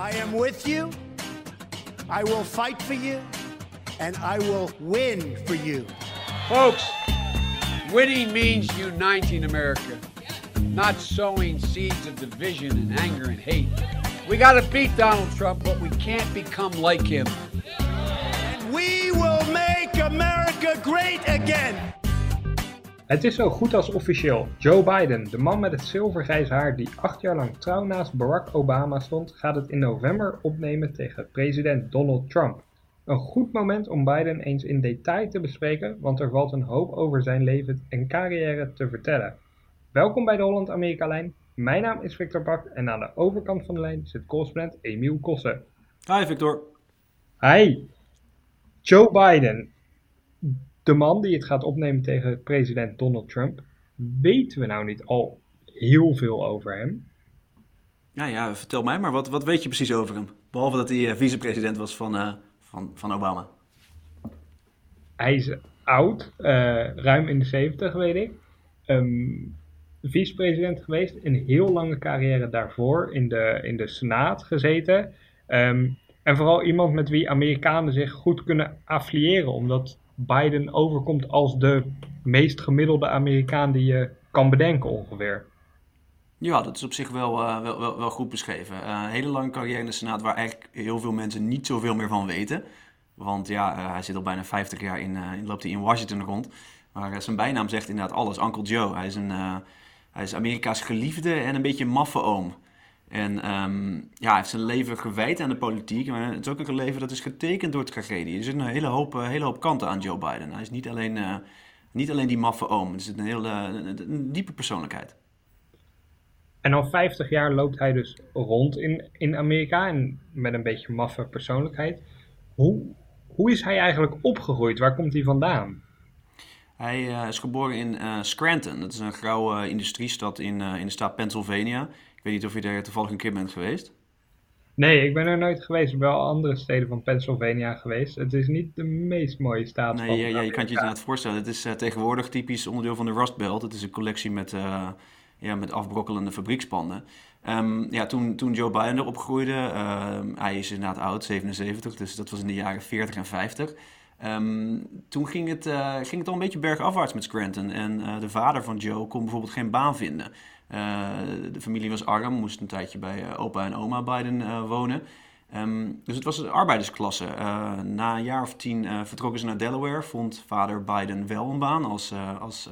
I am with you. I will fight for you. And I will win for you. Folks, winning means uniting America, not sowing seeds of division and anger and hate. We got to beat Donald Trump, but we can't become like him. And we will make America great again. Het is zo goed als officieel. Joe Biden, de man met het zilvergrijs haar die acht jaar lang trouw naast Barack Obama stond, gaat het in november opnemen tegen president Donald Trump. Een goed moment om Biden eens in detail te bespreken, want er valt een hoop over zijn leven en carrière te vertellen. Welkom bij de Holland-Amerika-lijn. Mijn naam is Victor Bak en aan de overkant van de lijn zit correspondent Emiel Kossen. Hi Victor. Hi. Joe Biden, de man die het gaat opnemen tegen president Donald Trump. Weten we nou niet al heel veel over hem? Ja, ja, vertel mij maar, wat, wat weet je precies over hem? Behalve dat hij uh, vicepresident was van, uh, van, van Obama. Hij is oud, uh, ruim in de 70 weet ik. Um, vicepresident geweest, een heel lange carrière daarvoor in de, in de Senaat gezeten. Um, en vooral iemand met wie Amerikanen zich goed kunnen affiliëren, omdat Biden overkomt als de meest gemiddelde Amerikaan die je kan bedenken ongeveer. Ja, dat is op zich wel, uh, wel, wel, goed beschreven. Uh, een hele lange carrière in de Senaat waar eigenlijk heel veel mensen niet zoveel meer van weten. Want ja, uh, hij zit al bijna 50 jaar in, in loopt hij in Washington rond. Maar zijn bijnaam zegt inderdaad alles. Uncle Joe. Hij is, een, hij is Amerika's geliefde en een beetje maffe oom. En um, ja, hij heeft zijn leven gewijd aan de politiek. Maar het is ook een leven dat is getekend door tragedie. Er zitten een hele hoop, hele hoop kanten aan Joe Biden. Hij is niet alleen, uh, niet alleen die maffe oom. Het is een hele een diepe persoonlijkheid. En al 50 jaar loopt hij dus rond in, in Amerika en met een beetje maffe persoonlijkheid. Hoe, hoe is hij eigenlijk opgegroeid? Waar komt hij vandaan? Hij uh, is geboren in Scranton. Dat is een grauwe industriestad in, in de staat Pennsylvania. Ik weet niet of je er toevallig een keer bent geweest. Nee, ik ben er nooit geweest. Ik ben wel andere steden van Pennsylvania geweest. Het is niet de meest mooie staat nee, van ja, ja, je kan het je inderdaad voorstellen. Het is uh, tegenwoordig typisch onderdeel van de Rust Belt. Het is een collectie met, uh, ja, met afbrokkelende fabriekspanden. Um, ja, toen, toen Joe Biden erop groeide, uh, hij is inderdaad oud, 77, dus dat was in de jaren 40 en 50. Um, toen ging het, uh, ging het al een beetje bergafwaarts met Scranton. En uh, de vader van Joe kon bijvoorbeeld geen baan vinden. Uh, de familie was arm, moest een tijdje bij opa en oma Biden wonen. Um, dus het was een arbeidersklasse. na een jaar of tien vertrokken ze naar Delaware. Vond vader Biden wel een baan als, als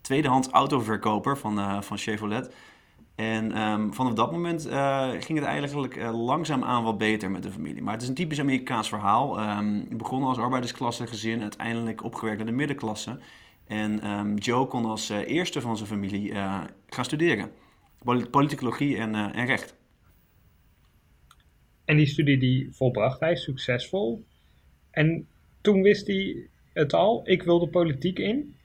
tweedehands autoverkoper van, van Chevrolet. En um, vanaf dat moment uh, ging het eigenlijk uh, langzaam aan wat beter met de familie. Maar het is een typisch Amerikaans verhaal. Um, begonnen als arbeidersklasse gezin, uiteindelijk opgewerkt naar de middenklasse. En um, Joe kon als uh, eerste van zijn familie gaan studeren. Politicologie en, en recht. En die studie die volbracht hij succesvol. En toen wist hij het al, ik wil de politiek in.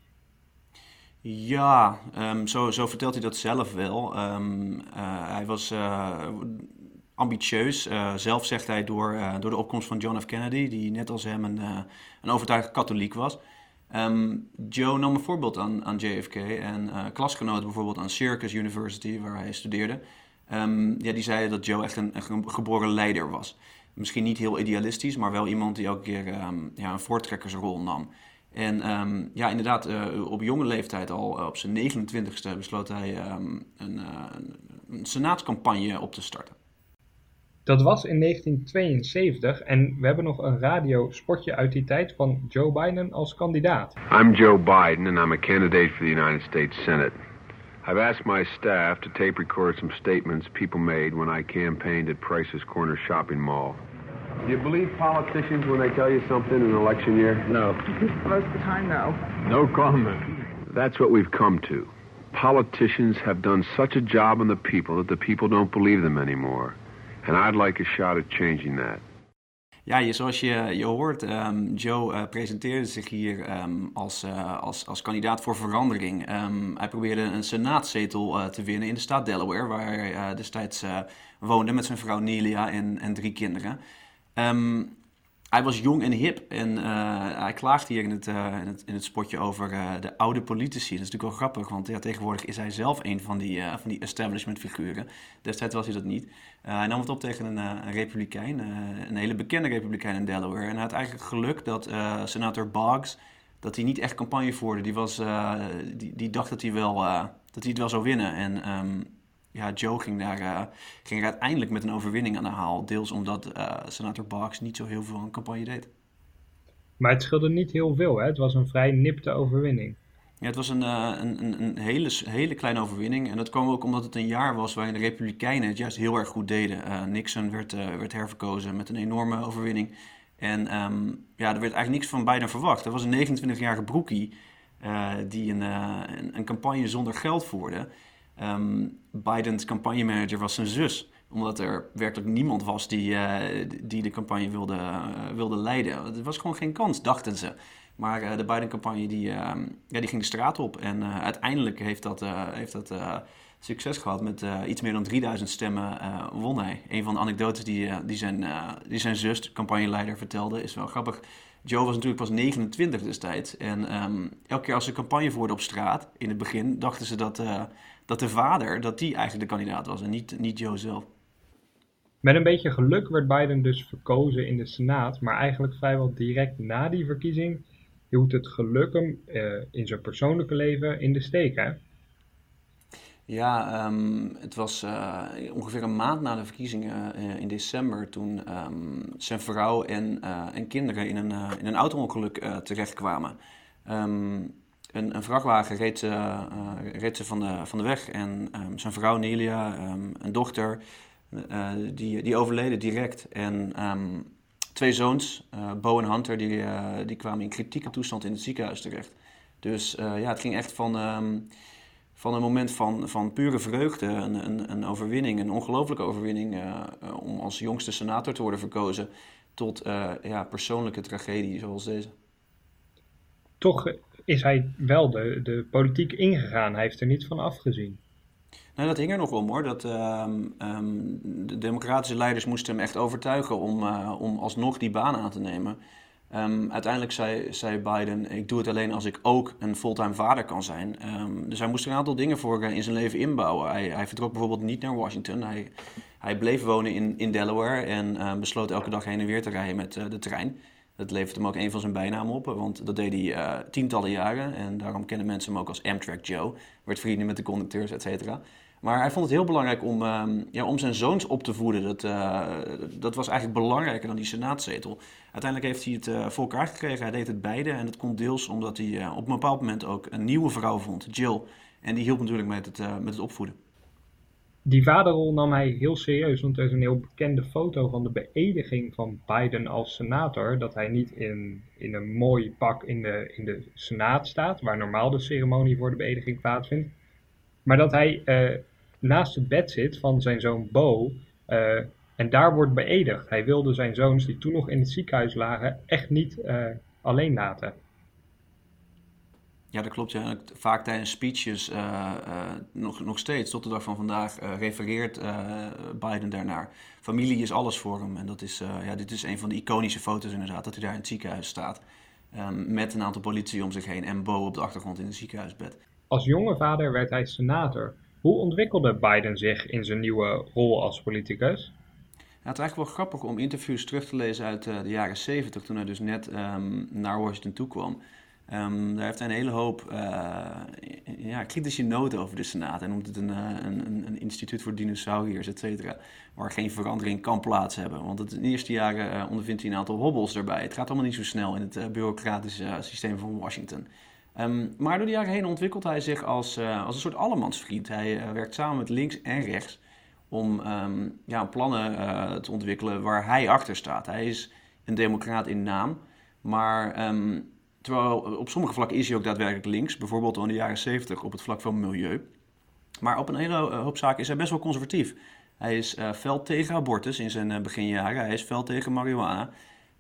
Ja, um, zo, zo, vertelt hij dat zelf wel. Um, uh, hij was uh, ambitieus. Uh, zelf zegt hij door, door de opkomst van John F. Kennedy, die net als hem een, een overtuigd katholiek was. Um, Joe nam een voorbeeld aan, aan JFK en klasgenoten bijvoorbeeld aan Syracuse University, waar hij studeerde. ja, die zeiden dat Joe echt een, een, geboren leider was. Misschien niet heel idealistisch, maar wel iemand die elke keer ja, een voortrekkersrol nam. En um, ja, inderdaad, uh, op jonge leeftijd al, uh, op zijn 29ste, besloot hij um, een, uh, een senaatscampagne op te starten. Dat was in 1972 en we hebben nog een radiospotje uit die tijd van Joe Biden als kandidaat. I'm Joe Biden and I'm a candidate for the United States Senate. I've asked my staff to tape record some statements people made when I campaigned at Price's Corner Shopping Mall. Do you believe politicians when they tell you something in an election year? No. Most of the time, no. No comment. That's what we've come to. Politicians have done such a job on the people that the people don't believe them anymore. And I'd like a shot at changing that. Ja, zoals je, je hoort, um, Joe uh, presenteerde zich hier um, als, uh, als, als kandidaat voor verandering. Um, hij probeerde een senaatzetel uh, te winnen in de staat Delaware, waar hij destijds woonde met zijn vrouw Nelia en, en drie kinderen. Um, hij was jong en hip en hij klaagt hier in het, in het, in het spotje over de oude politici. Dat is natuurlijk wel grappig, want tegenwoordig is hij zelf een van die, van die establishment figuren. Destijds was hij dat niet. hij nam het op tegen een, een republikein, een hele bekende republikein in Delaware. En hij had eigenlijk geluk dat senator Boggs dat hij niet echt campagne voerde. Die, was, die, die dacht dat hij, wel, dat hij het wel zou winnen. En um, ja, Joe ging daar, uh, ging er uiteindelijk met een overwinning aan de haal. Deels omdat senator Boggs niet zo heel veel aan campagne deed. Maar het scheelde niet heel veel, hè? Het was een vrij nipte overwinning. Ja, het was een, een, een, een, hele, hele kleine overwinning. En dat kwam ook omdat het een jaar was waarin de Republikeinen het juist heel erg goed deden. Nixon werd, werd herverkozen met een enorme overwinning. En um, ja, er werd eigenlijk niks van Biden verwacht. Er was een 29-jarige broekie die een, een, een, campagne zonder geld voerde. Um, Bidens campagnemanager was zijn zus omdat er werkelijk niemand was die, uh, die de campagne wilde, wilde leiden. Er was gewoon geen kans, dachten ze. Maar de Biden-campagne die, ja, die ging de straat op. En uiteindelijk heeft dat, heeft dat succes gehad. Met iets meer dan 3000 stemmen won hij. Een van de anekdotes die, die, zijn, die zijn zus, de campagneleider, vertelde, is wel grappig. Joe was natuurlijk pas 29 destijds. En um, elke keer als ze campagne voerden op straat, in het begin, dachten ze dat, dat de vader, dat die eigenlijk de kandidaat was en niet, niet Joe zelf. Met een beetje geluk werd Biden dus verkozen in de Senaat, maar eigenlijk vrijwel direct na die verkiezing hield het geluk hem in zijn persoonlijke leven in de steek. Hè? Ja, um, het was uh, ongeveer een maand na de verkiezingen uh, in december toen um, zijn vrouw en, uh, en kinderen in een, in een auto-ongeluk terechtkwamen. Um, een, een, vrachtwagen reed, reed ze van de, van de weg en zijn vrouw Nelia, een dochter, die, die overleden direct. En twee zoons, Bo en Hunter, die, die kwamen in kritieke toestand in het ziekenhuis terecht. Dus ja, het ging echt van van een moment van, van pure vreugde, een, een, een overwinning, een ongelofelijke overwinning uh, om als jongste senator te worden verkozen, tot uh, ja, persoonlijke tragedie zoals deze. Toch is hij wel de, de politiek ingegaan, hij heeft er niet van afgezien. Nou, dat hing er nog om hoor. Dat, uh, um, de democratische leiders moesten hem echt overtuigen om, om alsnog die baan aan te nemen. Um, uiteindelijk zei, zei, Biden: Ik doe het alleen als ik ook een fulltime vader kan zijn. Um, dus hij moest er een aantal dingen voor in zijn leven inbouwen. Hij, hij vertrok bijvoorbeeld niet naar Washington. Hij, hij bleef wonen in, in Delaware en uh, besloot elke dag heen en weer te rijden met uh, de trein. Dat levert hem ook een van zijn bijnamen op, want dat deed hij tientallen jaren. En daarom kennen mensen hem ook als Amtrak Joe. Werd vrienden met de conducteurs, et cetera. Maar hij vond het heel belangrijk om, uh, ja, om zijn zoons op te voeden. Dat, uh, dat was eigenlijk belangrijker dan die senaatzetel. Uiteindelijk heeft hij het uh, voor elkaar gekregen. Hij deed het beide. En dat komt deels omdat hij op een bepaald moment ook een nieuwe vrouw vond, Jill. En die hielp natuurlijk met het, met het opvoeden. Die vaderrol nam hij heel serieus, want er is een heel bekende foto van de beëdiging van Biden als senator. Dat hij niet in, in een mooi pak in de, in de Senaat staat, waar normaal de ceremonie voor de beëdiging plaatsvindt. Maar dat hij naast het bed zit van zijn zoon Bo. Uh, en daar wordt beëdigd. Hij wilde zijn zoons, die toen nog in het ziekenhuis lagen, echt niet uh, alleen laten. Ja, dat klopt. Ja. Vaak tijdens speeches, uh, nog, nog steeds, tot de dag van vandaag, refereert Biden daarnaar. Familie is alles voor hem. En dat is, ja, dit is een van de iconische foto's inderdaad, dat hij daar in het ziekenhuis staat. Um, met een aantal politie om zich heen en Bo op de achtergrond in het ziekenhuisbed. Als jonge vader werd hij senator. Hoe ontwikkelde Biden zich in zijn nieuwe rol als politicus? Het is eigenlijk wel grappig om interviews terug te lezen uit uh, de jaren 70, toen hij dus net um, naar Washington toe kwam. Um, daar heeft hij een hele hoop uh, ja, kritische noten over de Senaat. En noemt het een, uh, een, een, instituut voor dinosauriërs, et. Waar geen verandering kan plaats hebben. Want het, in de eerste jaren ondervindt hij een aantal hobbels erbij. Het gaat allemaal niet zo snel in het bureaucratische systeem van Washington. Um, maar door de jaren heen ontwikkelt hij zich als, uh, als een soort allemansvriend. Hij uh, werkt samen met links en rechts om um, ja, plannen uh, te ontwikkelen waar hij achter staat. Hij is een democraat in naam, maar um, terwijl op sommige vlakken is hij ook daadwerkelijk links. Bijvoorbeeld in de jaren 70 op het vlak van milieu. Maar op een hele hoop zaken is hij best wel conservatief. Hij is fel tegen abortus in zijn beginjaren. Hij is fel tegen marihuana.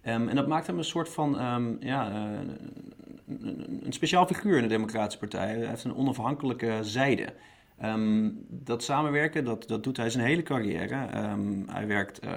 Um, en dat maakt hem een soort van um, ja, uh, een speciaal figuur in de Democratische Partij. Hij heeft een onafhankelijke zijde. Um, dat samenwerken, dat, dat doet hij zijn hele carrière. Hij werkt uh,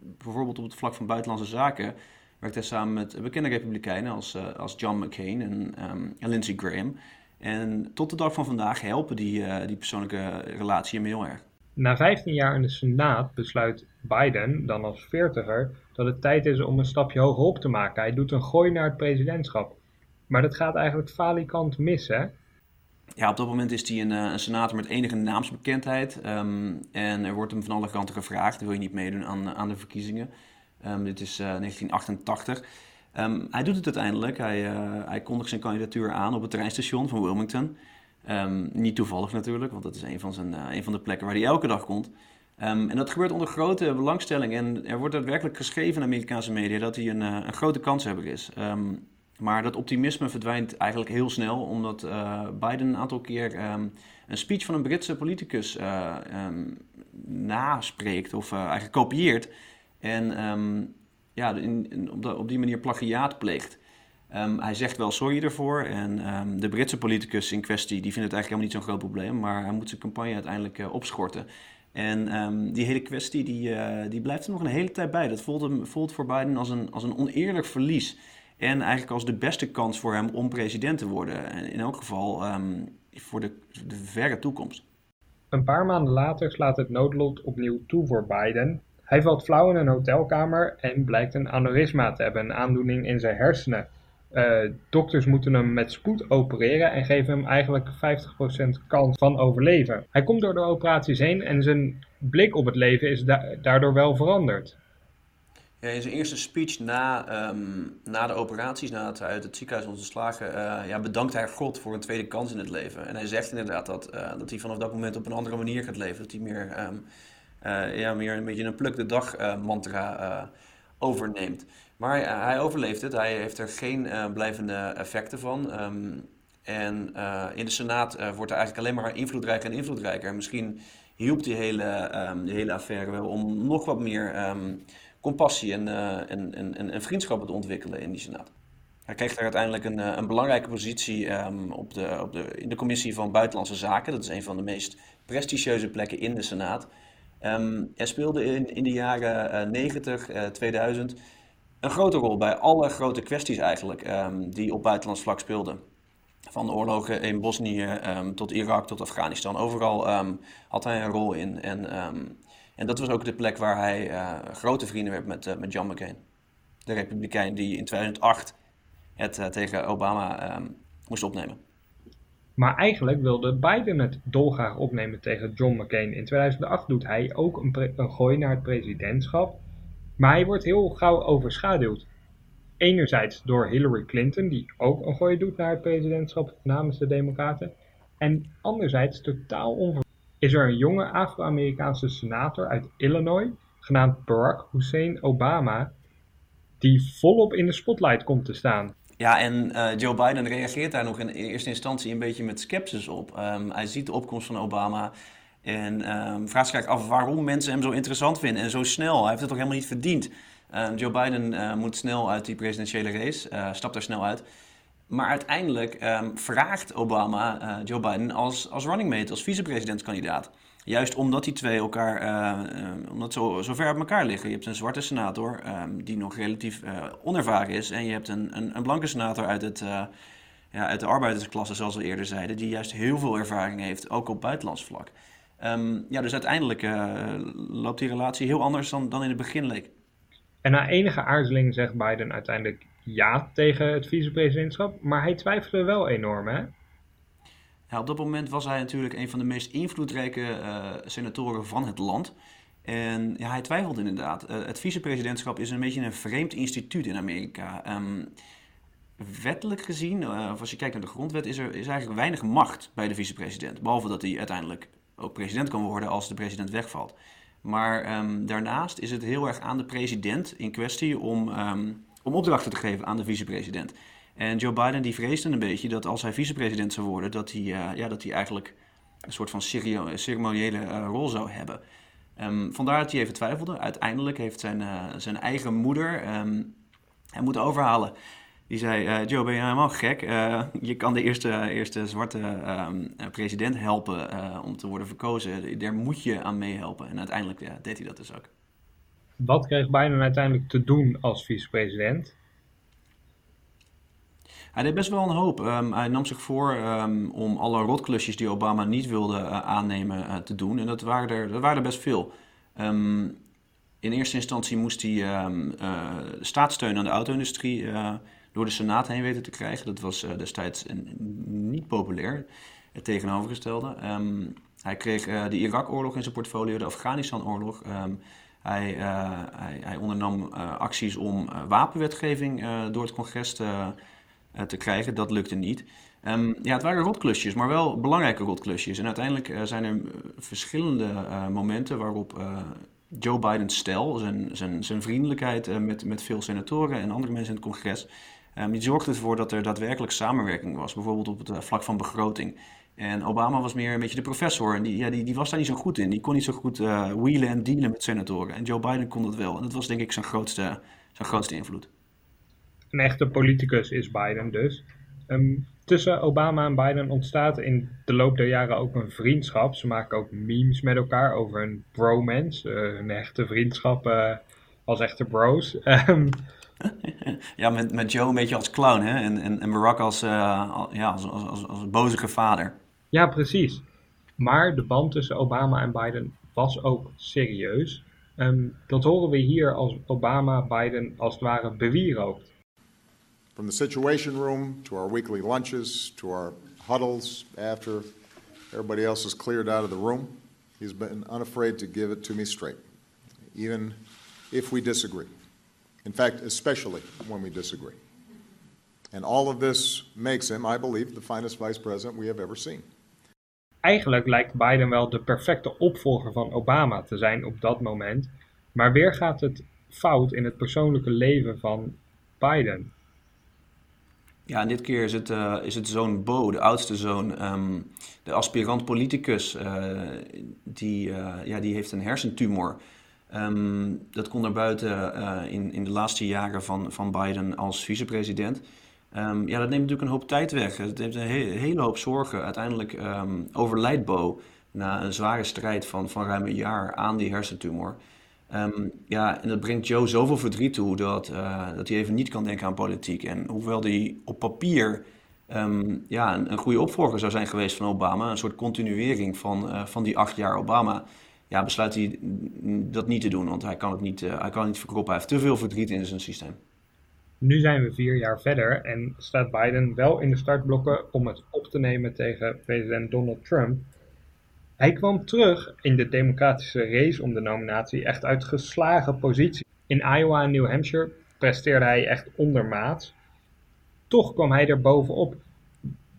bijvoorbeeld op het vlak van buitenlandse zaken. werkte hij samen met bekende republikeinen als, als John McCain en, en Lindsey Graham. En tot de dag van vandaag helpen die, die persoonlijke relatie hem heel erg. Na 15 jaar in de Senaat besluit Biden, dan als veertiger, dat het tijd is om een stapje hogerop te maken. Hij doet een gooi naar het presidentschap. Maar dat gaat eigenlijk falikant mis, hè? Ja, op dat moment is hij een, eh, een senator met enige naamsbekendheid. Ehm, en er wordt hem van alle kanten gevraagd: wil je niet meedoen aan, aan de verkiezingen? Um, dit is uh, 1988. Um, hij doet het uiteindelijk. Hij, uh, hij kondigt zijn kandidatuur aan op het treinstation van Wilmington. Niet toevallig natuurlijk, want dat is een van, zijn, uh, een van de plekken waar hij elke dag komt. en dat gebeurt onder grote belangstelling. En er wordt daadwerkelijk geschreven in de Amerikaanse media dat hij een, een grote kanshebber is. Maar dat optimisme verdwijnt eigenlijk heel snel, omdat uh, Biden een aantal keer een speech van een Britse politicus uh, naspreekt of uh, eigenlijk kopieert. En ja, op, op, die manier plagiaat pleegt. Hij zegt wel sorry ervoor en de Britse politicus in kwestie die vindt het eigenlijk helemaal niet zo'n groot probleem, maar hij moet zijn campagne uiteindelijk opschorten. En die hele kwestie die, die blijft er nog een hele tijd bij. Dat voelt, hem, voelt voor Biden als een, als een oneerlijk verlies. En eigenlijk als de beste kans voor hem om president te worden. In elk geval voor de, de verre toekomst. Een paar maanden later slaat het noodlot opnieuw toe voor Biden. Hij valt flauw in een hotelkamer en blijkt een aneurysma te hebben, een aandoening in zijn hersenen. Uh, dokters moeten hem met spoed opereren en geven hem eigenlijk 50% kans van overleven. Hij komt door de operaties heen en zijn blik op het leven is da daardoor wel veranderd. In zijn eerste speech na, um, na de operaties, nadat hij uit het ziekenhuis ontslagen, uh, ja, bedankt hij God voor een tweede kans in het leven. En hij zegt inderdaad dat, uh, dat hij vanaf dat moment op een andere manier gaat leven. Dat hij meer, uh, ja, meer een beetje een pluk de dag mantra overneemt. Maar hij overleeft het. Hij heeft er geen blijvende effecten van. Um, en in de Senaat wordt hij eigenlijk alleen maar invloedrijker en invloedrijker. Misschien hielp die hele, die hele affaire wel om nog wat meer compassie en, en, en, en, vriendschappen te ontwikkelen in die Senaat. Hij kreeg daar uiteindelijk een, eh, een belangrijke positie op de, op de, in de commissie van Buitenlandse Zaken. Dat is een van de meest prestigieuze plekken in de Senaat. Um, hij speelde in, in de jaren uh, 90, uh, 2000 een grote rol bij alle grote kwesties eigenlijk um, die op buitenlands vlak speelden. Van de oorlogen in Bosnië tot Irak tot Afghanistan. Overal had hij een rol in. En en dat was ook de plek waar hij uh, grote vrienden werd met, uh, met John McCain. De republikein die in 2008 het uh, tegen Obama moest opnemen. Maar eigenlijk wilde Biden het dolgraag opnemen tegen John McCain. In 2008 doet hij ook een, een gooi naar het presidentschap. Maar hij wordt heel gauw overschaduwd. Enerzijds door Hillary Clinton, die ook een gooi doet naar het presidentschap namens de Democraten. En anderzijds totaal onverwacht is er een jonge Afro-Amerikaanse senator uit Illinois, genaamd Barack Hussein Obama, die volop in de spotlight komt te staan. Ja, en uh, Joe Biden reageert daar nog in eerste instantie een beetje met sceptisch op. Um, hij ziet de opkomst van Obama en um, vraagt zich af waarom mensen hem zo interessant vinden en zo snel. Hij heeft het toch helemaal niet verdiend. Um, Joe Biden uh, moet snel uit die presidentiële race, uh, stapt daar snel uit. Maar uiteindelijk um, vraagt Obama uh, Joe Biden als, als running mate, als vicepresidentskandidaat. Juist omdat die twee elkaar, omdat zo, ver uit elkaar liggen. Je hebt een zwarte senator die nog relatief onervaren is. En je hebt een, een, een blanke senator uit, het, ja, uit de arbeidersklasse, zoals we eerder zeiden. Die juist heel veel ervaring heeft, ook op buitenlands vlak. Um, ja, dus uiteindelijk loopt die relatie heel anders dan, dan in het begin leek. En na enige aarzeling zegt Biden uiteindelijk ja tegen het vicepresidentschap, maar hij twijfelde wel enorm, hè? Ja, op dat moment was hij natuurlijk een van de meest invloedrijke uh, senatoren van het land. En ja, hij twijfelde inderdaad. Uh, het vicepresidentschap is een beetje een vreemd instituut in Amerika. Um, wettelijk gezien, of als je kijkt naar de grondwet, is er is eigenlijk weinig macht bij de vicepresident. Behalve dat hij uiteindelijk ook president kan worden als de president wegvalt. Maar um, daarnaast is het heel erg aan de president in kwestie om um, om opdrachten te geven aan de vicepresident. En Joe Biden die vreesde een beetje dat als hij vicepresident zou worden, dat hij, uh, ja, dat hij eigenlijk een soort van ceremoniële uh, rol zou hebben. Um, vandaar dat hij even twijfelde. Uiteindelijk heeft zijn, uh, zijn eigen moeder hem moeten overhalen. Die zei, Joe, ben je helemaal gek? je kan de eerste, eerste zwarte um, president helpen om te worden verkozen. Daar moet je aan meehelpen. En uiteindelijk ja, deed hij dat dus ook. Wat kreeg Biden uiteindelijk te doen als vicepresident? Hij deed best wel een hoop. Ehm, hij nam zich voor ehm, om alle rotklusjes die Obama niet wilde uh, aannemen uh, te doen. En dat waren er, dat waren er best veel. Um, in eerste instantie moest hij uh, staatssteun aan de auto-industrie door de Senaat heen weten te krijgen. Dat was destijds niet populair, het tegenovergestelde. hij kreeg de Irak-oorlog in zijn portfolio, de Afghanistan-oorlog. Hij, hij, hij, ondernam acties om wapenwetgeving door het congres te eh, te krijgen. Dat lukte niet. Um, ja, het waren rotklusjes, maar wel belangrijke rotklusjes. En uiteindelijk zijn er verschillende momenten waarop Joe Biden's stijl, zijn, zijn, zijn vriendelijkheid met, met veel senatoren en andere mensen in het congres, um, die zorgde ervoor dat er daadwerkelijk samenwerking was. Bijvoorbeeld op het vlak van begroting. En Obama was meer een beetje de professor en die, ja, die, die was daar niet zo goed in. Die kon niet zo goed wheelen en dealen met senatoren. En Joe Biden kon dat wel. En dat was denk ik zijn grootste, zijn grootste invloed een echte politicus is Biden dus. Um, tussen Obama en Biden ontstaat in de loop der jaren ook een vriendschap. Ze maken ook memes met elkaar over een bromance, uh, een echte vriendschap uh, als echte bros. Um, ja, met, met Joe een beetje als clown hè? En, en, en Barack als, uh, ja, als, als, als, als bozige vader. Ja, precies. Maar de band tussen Obama en Biden was ook serieus. Um, dat horen we hier als Obama Biden als het ware bewierookt. From the Situation Room to our weekly lunches to our huddles after everybody else has cleared out of the room, he's been unafraid to give it to me straight, even if we disagree. In fact, especially when we disagree. And all of this makes him, I believe, the finest vice president we have ever seen. Eigenlijk lijkt Biden wel de perfecte opvolger van Obama te zijn op dat moment. Maar weer gaat het fout in het persoonlijke leven van Biden. Ja, en dit keer is het, uh, is het zoon Bo, de oudste zoon, um, de aspirant politicus, uh, die, uh, ja, die heeft een hersentumor. Um, dat komt naar buiten in, in de laatste jaren van, van Biden als vicepresident. Um, ja, dat neemt natuurlijk een hoop tijd weg. Het heeft een he hele hoop zorgen. Uiteindelijk overlijdt Bo na een zware strijd van, van ruim een jaar aan die hersentumor. Um, ja, en dat brengt Joe zoveel verdriet toe dat, uh, dat hij even niet kan denken aan politiek. En hoewel hij op papier ja, een, een, goede opvolger zou zijn geweest van Obama, een soort continuering van, uh, van die acht jaar Obama, ja, besluit hij dat niet te doen, want hij kan het niet, uh, hij kan niet verkroppen. Hij heeft te veel verdriet in zijn systeem. Nu zijn we vier jaar verder en staat Biden wel in de startblokken om het op te nemen tegen president Donald Trump. Hij kwam terug in de democratische race om de nominatie echt uit geslagen positie. In Iowa en New Hampshire presteerde hij echt ondermaat. Toch kwam hij er bovenop.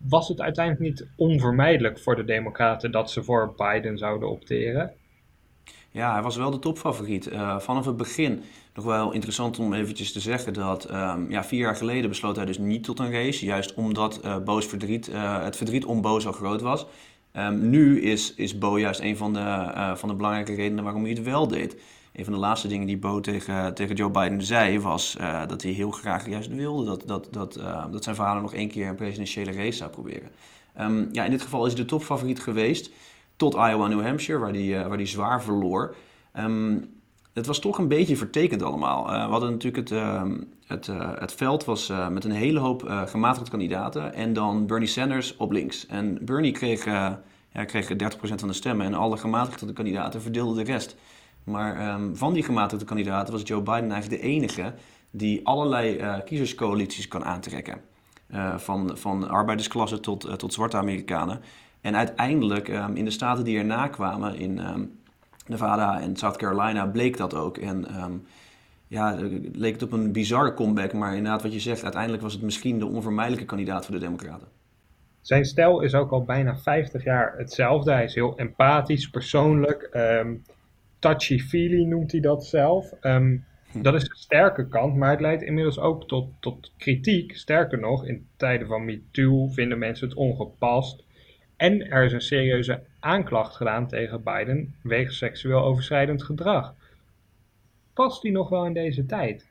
Was het uiteindelijk niet onvermijdelijk voor de Democraten dat ze voor Biden zouden opteren? Ja, hij was wel de topfavoriet. Uh, vanaf het begin nog wel interessant om eventjes te zeggen dat um, ja, vier jaar geleden besloot hij dus niet tot een race. Juist omdat uh, verdriet, uh, het verdriet om Bo zo groot was. Um, nu is, is Bo juist een van de, van de belangrijke redenen waarom hij het wel deed. Een van de laatste dingen die Bo tegen, tegen Joe Biden zei was dat hij heel graag juist wilde dat, dat, dat, dat zijn vader nog één keer een presidentiële race zou proberen. Um, ja, in dit geval is hij de topfavoriet geweest tot Iowa New Hampshire, waar hij, waar die zwaar verloor. Um, het was toch een beetje vertekend allemaal. we hadden natuurlijk het, het, het veld was met een hele hoop gematigde kandidaten en dan Bernie Sanders op links. En Bernie kreeg ja, kreeg 30% van de stemmen en alle gematigde kandidaten verdeelden de rest. Maar um, van die gematigde kandidaten was Joe Biden eigenlijk de enige die allerlei uh, kiezerscoalities kan aantrekken. Uh, van, van arbeidersklasse tot, uh, tot zwarte Amerikanen. En uiteindelijk um, in de staten die erna kwamen, in um, Nevada en South Carolina, bleek dat ook. En ja, leek het op een bizarre comeback, maar inderdaad wat je zegt, uiteindelijk was het misschien de onvermijdelijke kandidaat voor de Democraten. Zijn stijl is ook al bijna 50 jaar hetzelfde. Hij is heel empathisch, persoonlijk. Um, Touchy-feely noemt hij dat zelf. Um, dat is een sterke kant, maar het leidt inmiddels ook tot, tot kritiek. Sterker nog, in tijden van MeToo vinden mensen het ongepast. En er is een serieuze aanklacht gedaan tegen Biden wegens seksueel overschrijdend gedrag. Past die nog wel in deze tijd?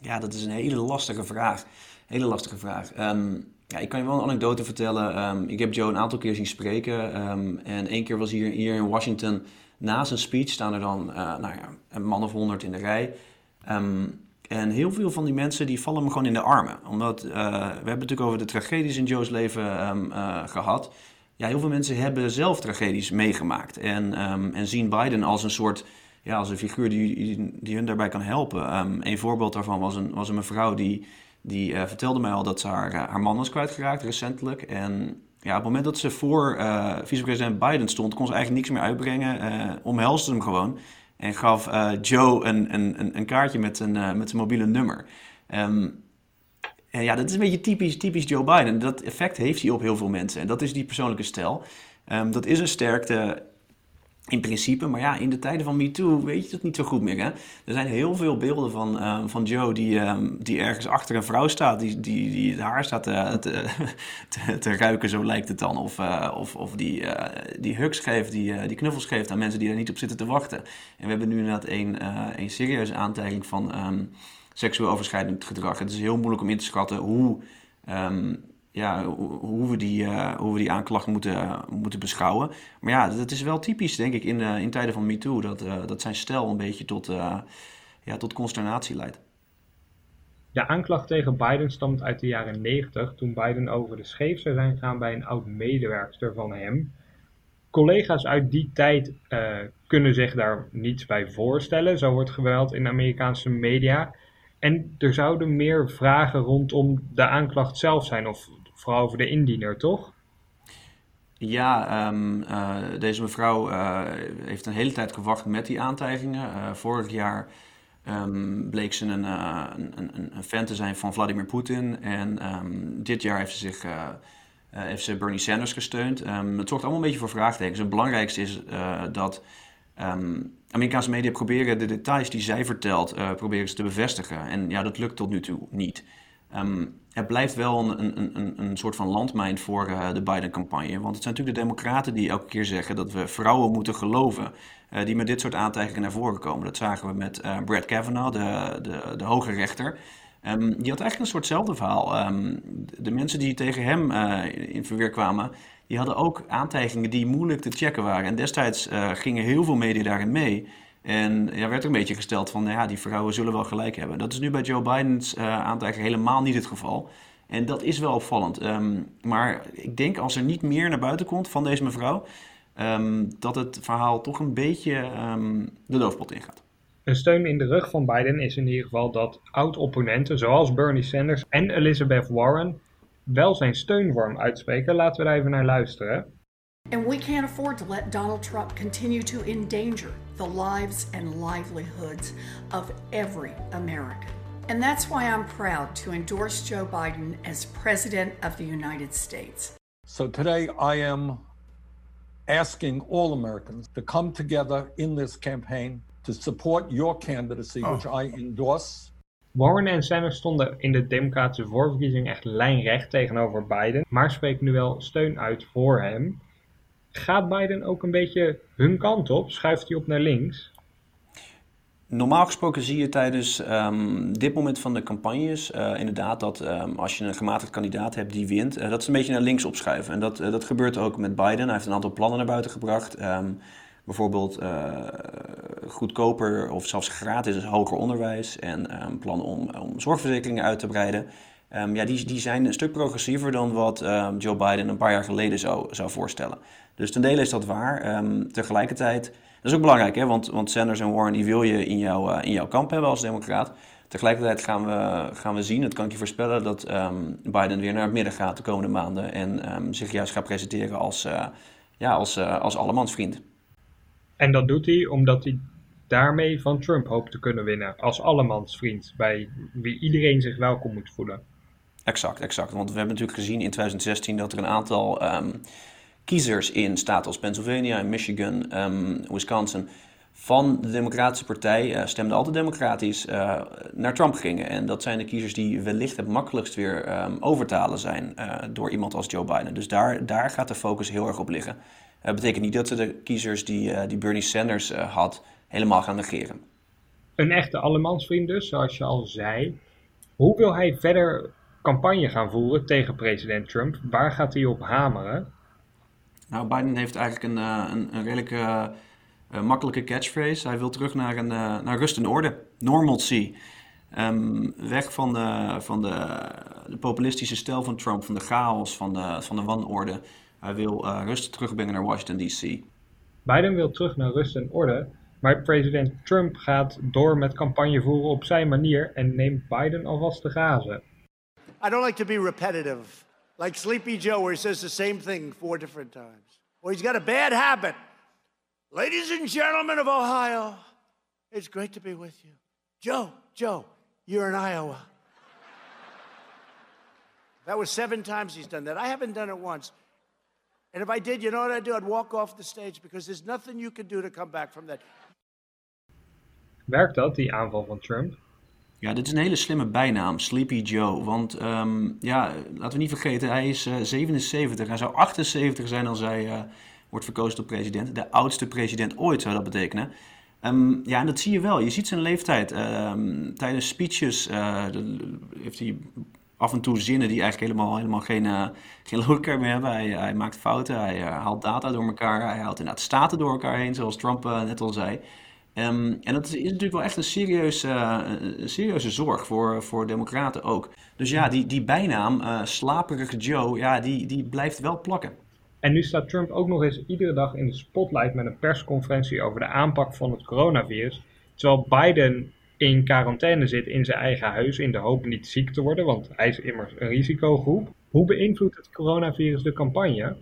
Ja, dat is een hele lastige vraag. Hele lastige vraag. Um, ja, ik kan je wel een anekdote vertellen. Um, ik heb Joe een aantal keer zien spreken. Um, en één keer was hier, hier in Washington Na zijn speech staan er dan nou ja, een man of honderd in de rij. Ehm, en heel veel van die mensen die vallen hem gewoon in de armen. Omdat we hebben het natuurlijk over de tragedies in Joe's leven um, gehad. Ja, heel veel mensen hebben zelf tragedies meegemaakt. En, en zien Biden als een soort ja, als een figuur die, die, hun daarbij kan helpen. Um, een voorbeeld daarvan was een, was een mevrouw die, die uh, vertelde mij al dat ze haar, haar man was kwijtgeraakt recentelijk. En ja, op het moment dat ze voor vicepresident Biden stond, kon ze eigenlijk niks meer uitbrengen. Omhelsde hem gewoon en gaf Joe een, een, een, kaartje met, een, met zijn mobiele nummer. Um, en ja, dat is een beetje typisch, typisch Joe Biden. Dat effect heeft hij op heel veel mensen. En dat is die persoonlijke stijl. Um, dat is een sterkte in principe, maar ja, in de tijden van MeToo weet je dat niet zo goed meer. Hè? Er zijn heel veel beelden van, uh, van Joe die, uh, die ergens achter een vrouw staat, die, die, die het haar staat te, te, ruiken, zo lijkt het dan. Of, uh, of, of die, die hugs geeft, die, die knuffels geeft aan mensen die er niet op zitten te wachten. En we hebben nu inderdaad een, een serieuze aantijging van um, seksueel overschrijdend gedrag. Het is heel moeilijk om in te schatten hoe. Ja, hoe, we die, uh, hoe we die aanklacht moeten, moeten beschouwen. Maar ja, dat is wel typisch, denk ik, in, uh, in tijden van MeToo. Dat, uh, dat zijn stel een beetje tot, ja, tot consternatie leidt. De aanklacht tegen Biden stamt uit de jaren 90, toen Biden over de scheef zou zijn gegaan bij een oud medewerkster van hem. Collega's uit die tijd kunnen zich daar niets bij voorstellen. Zo wordt geweld in de Amerikaanse media. En er zouden meer vragen rondom de aanklacht zelf zijn, of vooral over de indiener, toch? Ja, um, uh, deze mevrouw uh, heeft een hele tijd gewacht met die aantijgingen. Uh, vorig jaar um, bleek ze een, een, een, fan te zijn van Vladimir Poetin. En um, dit jaar heeft ze, zich, Bernie Sanders gesteund. het zorgt allemaal een beetje voor vraagtekens. Het belangrijkste is dat Amerikaanse media proberen de details die zij vertelt, proberen ze te bevestigen. En ja, dat lukt tot nu toe niet. Het blijft wel een, een, een, een soort van landmijn voor uh, de Biden-campagne. Want het zijn natuurlijk de Democraten die elke keer zeggen dat we vrouwen moeten geloven. Uh, die met dit soort aantijgingen naar voren komen. Dat zagen we met uh, Brett Kavanaugh, de, de, de hoge rechter. Um, die had eigenlijk een soortzelfde verhaal. Um, de mensen die tegen hem in verweer kwamen, die hadden ook aantijgingen die moeilijk te checken waren. En destijds gingen heel veel media daarin mee. En ja, werd er een beetje gesteld van, nou ja, die vrouwen zullen wel gelijk hebben. Dat is nu bij Joe Biden's uh, helemaal niet het geval. En dat is wel opvallend. Um, maar ik denk als er niet meer naar buiten komt van deze mevrouw, um, dat het verhaal toch een beetje um, de doofpot ingaat. Een steun in de rug van Biden is in ieder geval dat oud-opponenten zoals Bernie Sanders en Elizabeth Warren wel zijn steun voor hem uitspreken. Laten we daar even naar luisteren. And we can't afford to let Donald Trump continue to endanger the lives and livelihoods of every American. And that's why I'm proud to endorse Joe Biden as President of the United States. So today I am asking all Americans to come together in this campaign to support your candidacy, oh. which I endorse. Warren en Sanders stonden in de democratische voorverkiezing echt lijnrecht tegenover Biden, maar spreken nu wel steun uit voor hem. Gaat Biden ook een beetje hun kant op? Schuift hij op naar links? Normaal gesproken zie je tijdens um, dit moment van de campagnes uh, inderdaad dat um, als je een gematigd kandidaat hebt die wint, uh, dat ze een beetje naar links opschuiven. En dat, uh, dat gebeurt ook met Biden. Hij heeft een aantal plannen naar buiten gebracht. Um, bijvoorbeeld goedkoper of zelfs gratis hoger onderwijs en plannen om, om zorgverzekeringen uit te breiden. ja, die, die zijn een stuk progressiever dan wat Joe Biden een paar jaar geleden zou, zou voorstellen. Dus ten dele is dat waar. Um, tegelijkertijd, dat is ook belangrijk, hè? Want, want Sanders en Warren die wil je in, jou, uh, in jouw kamp hebben als democraat. Tegelijkertijd gaan we, gaan we zien, dat kan ik je voorspellen, dat um, Biden weer naar het midden gaat de komende maanden. En um, zich juist gaat presenteren als, uh, ja, als, uh, als allemansvriend. En dat doet hij omdat hij daarmee van Trump hoopt te kunnen winnen. Als allemansvriend, bij wie iedereen zich welkom moet voelen. Exact, exact. Want we hebben natuurlijk gezien in 2016 dat er een aantal kiezers in staten als Pennsylvania, Michigan, um, Wisconsin van de Democratische Partij uh, stemden altijd democratisch uh, naar Trump gingen. En dat zijn de kiezers die wellicht het makkelijkst weer over te halen zijn uh, door iemand als Joe Biden. Dus daar, daar gaat de focus heel erg op liggen. Dat betekent niet dat ze de kiezers die, die Bernie Sanders had helemaal gaan negeren. Een echte allemansvriend dus, zoals je al zei. Hoe wil hij verder campagne gaan voeren tegen president Trump? Waar gaat hij op hameren? Nou, Biden heeft eigenlijk een, eh, een, een redelijk uh, uh, makkelijke catchphrase. Hij wil terug naar, een, uh, naar rust en orde. Normalcy. Um, weg van, de, van de, de, populistische stijl van Trump, van de chaos, van de, van de wanorde. Hij wil uh, rust terugbrengen naar Washington D.C. Biden wil terug naar rust en orde, maar president Trump gaat door met campagne voeren op zijn manier en neemt Biden alvast te grazen. I don't like to be repetitive, like Sleepy Joe, where he says the same thing four different times. Well, he's got a bad habit. Ladies and gentlemen of Ohio, it's great to be with you. Joe, Joe, you're in Iowa. That was seven times he's done that. I haven't done it once. And if I did, you know what I'd do? I'd walk off the stage because there's nothing you can do to come back from that. Werkt dat, die aanval van Trump? Ja, dit is een hele slimme bijnaam, Sleepy Joe. Want um, ja, laten we niet vergeten, hij is uh, 77. Hij zou 78 zijn als hij uh, wordt verkozen tot president. De oudste president ooit zou dat betekenen. Um, ja, en dat zie je wel. Je ziet zijn leeftijd. Um, tijdens speeches uh, heeft hij af en toe zinnen die eigenlijk helemaal, helemaal geen, geen logica meer hebben. Hij, maakt fouten, hij haalt data door elkaar, hij haalt inderdaad staten door elkaar heen, zoals Trump net al zei. Um, en dat is, is, natuurlijk wel echt een serieuze, een serieuze zorg voor, voor democraten ook. Dus ja, die, die bijnaam, slaperige Joe, ja, die, die blijft wel plakken. En nu staat Trump ook nog eens iedere dag in de spotlight met een persconferentie over de aanpak van het coronavirus. Terwijl Biden in quarantaine zit in zijn eigen huis in de hoop niet ziek te worden, want hij is immers een risicogroep. Hoe beïnvloedt het coronavirus de campagne?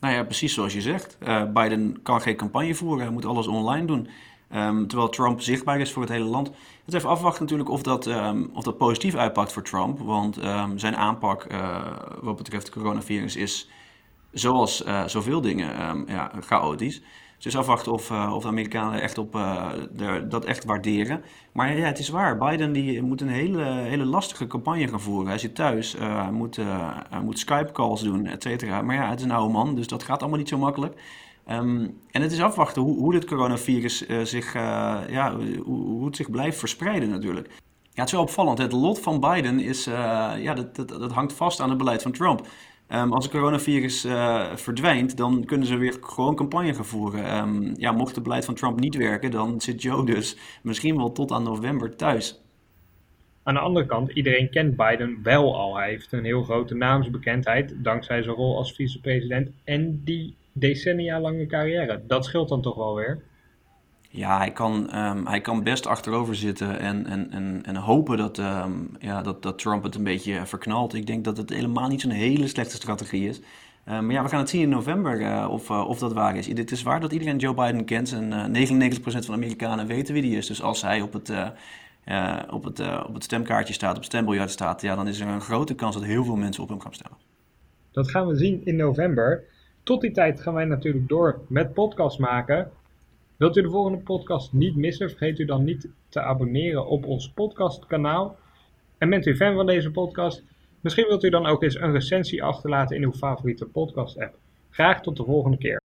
Nou ja, precies zoals je zegt. Uh, Biden kan geen campagne voeren, hij moet alles online doen. Um, terwijl Trump zichtbaar is voor het hele land. Het even afwachten natuurlijk of dat, um, of dat positief uitpakt voor Trump. Want um, zijn aanpak uh, wat betreft het coronavirus is zoals uh, zoveel dingen, ja, chaotisch. Dus afwachten of, uh, of de Amerikanen echt op, de, dat echt waarderen. Maar ja, het is waar. Biden die moet een hele, hele lastige campagne gaan voeren. Hij zit thuis, moet, moet Skype-calls doen, et cetera. Maar ja, het is een oude man, dus dat gaat allemaal niet zo makkelijk. Um, en het is afwachten hoe, hoe dit coronavirus zich, ja, hoe, hoe het zich blijft verspreiden natuurlijk. Ja, het is wel opvallend. Het lot van Biden is, ja, dat, dat, dat hangt vast aan het beleid van Trump. Um, als het coronavirus verdwijnt, dan kunnen ze weer gewoon campagne gaan voeren. Um, ja, mocht het beleid van Trump niet werken, dan zit Joe dus misschien wel tot aan november thuis. Aan de andere kant, iedereen kent Biden wel al. Hij heeft een heel grote naamsbekendheid dankzij zijn rol als vicepresident en die decennia lange carrière. Dat scheelt dan toch wel weer? Ja, hij kan, um, hij kan best achterover zitten en, en, en, en hopen dat, um, ja, dat, dat Trump het een beetje verknalt. Ik denk dat het helemaal niet zo'n hele slechte strategie is. Um, maar ja, we gaan het zien in november uh, of, uh, of dat waar is. Het is waar dat iedereen Joe Biden kent en uh, 99% van de Amerikanen weten wie die is. Dus als hij op het, op het, op het stemkaartje staat, op het stembiljart staat, ja, dan is er een grote kans dat heel veel mensen op hem gaan stemmen. Dat gaan we zien in november. Tot die tijd gaan wij natuurlijk door met podcast maken. Wilt u de volgende podcast niet missen, vergeet u dan niet te abonneren op ons podcastkanaal. En bent u fan van deze podcast? Misschien wilt u dan ook eens een recensie achterlaten in uw favoriete podcast app. Graag tot de volgende keer.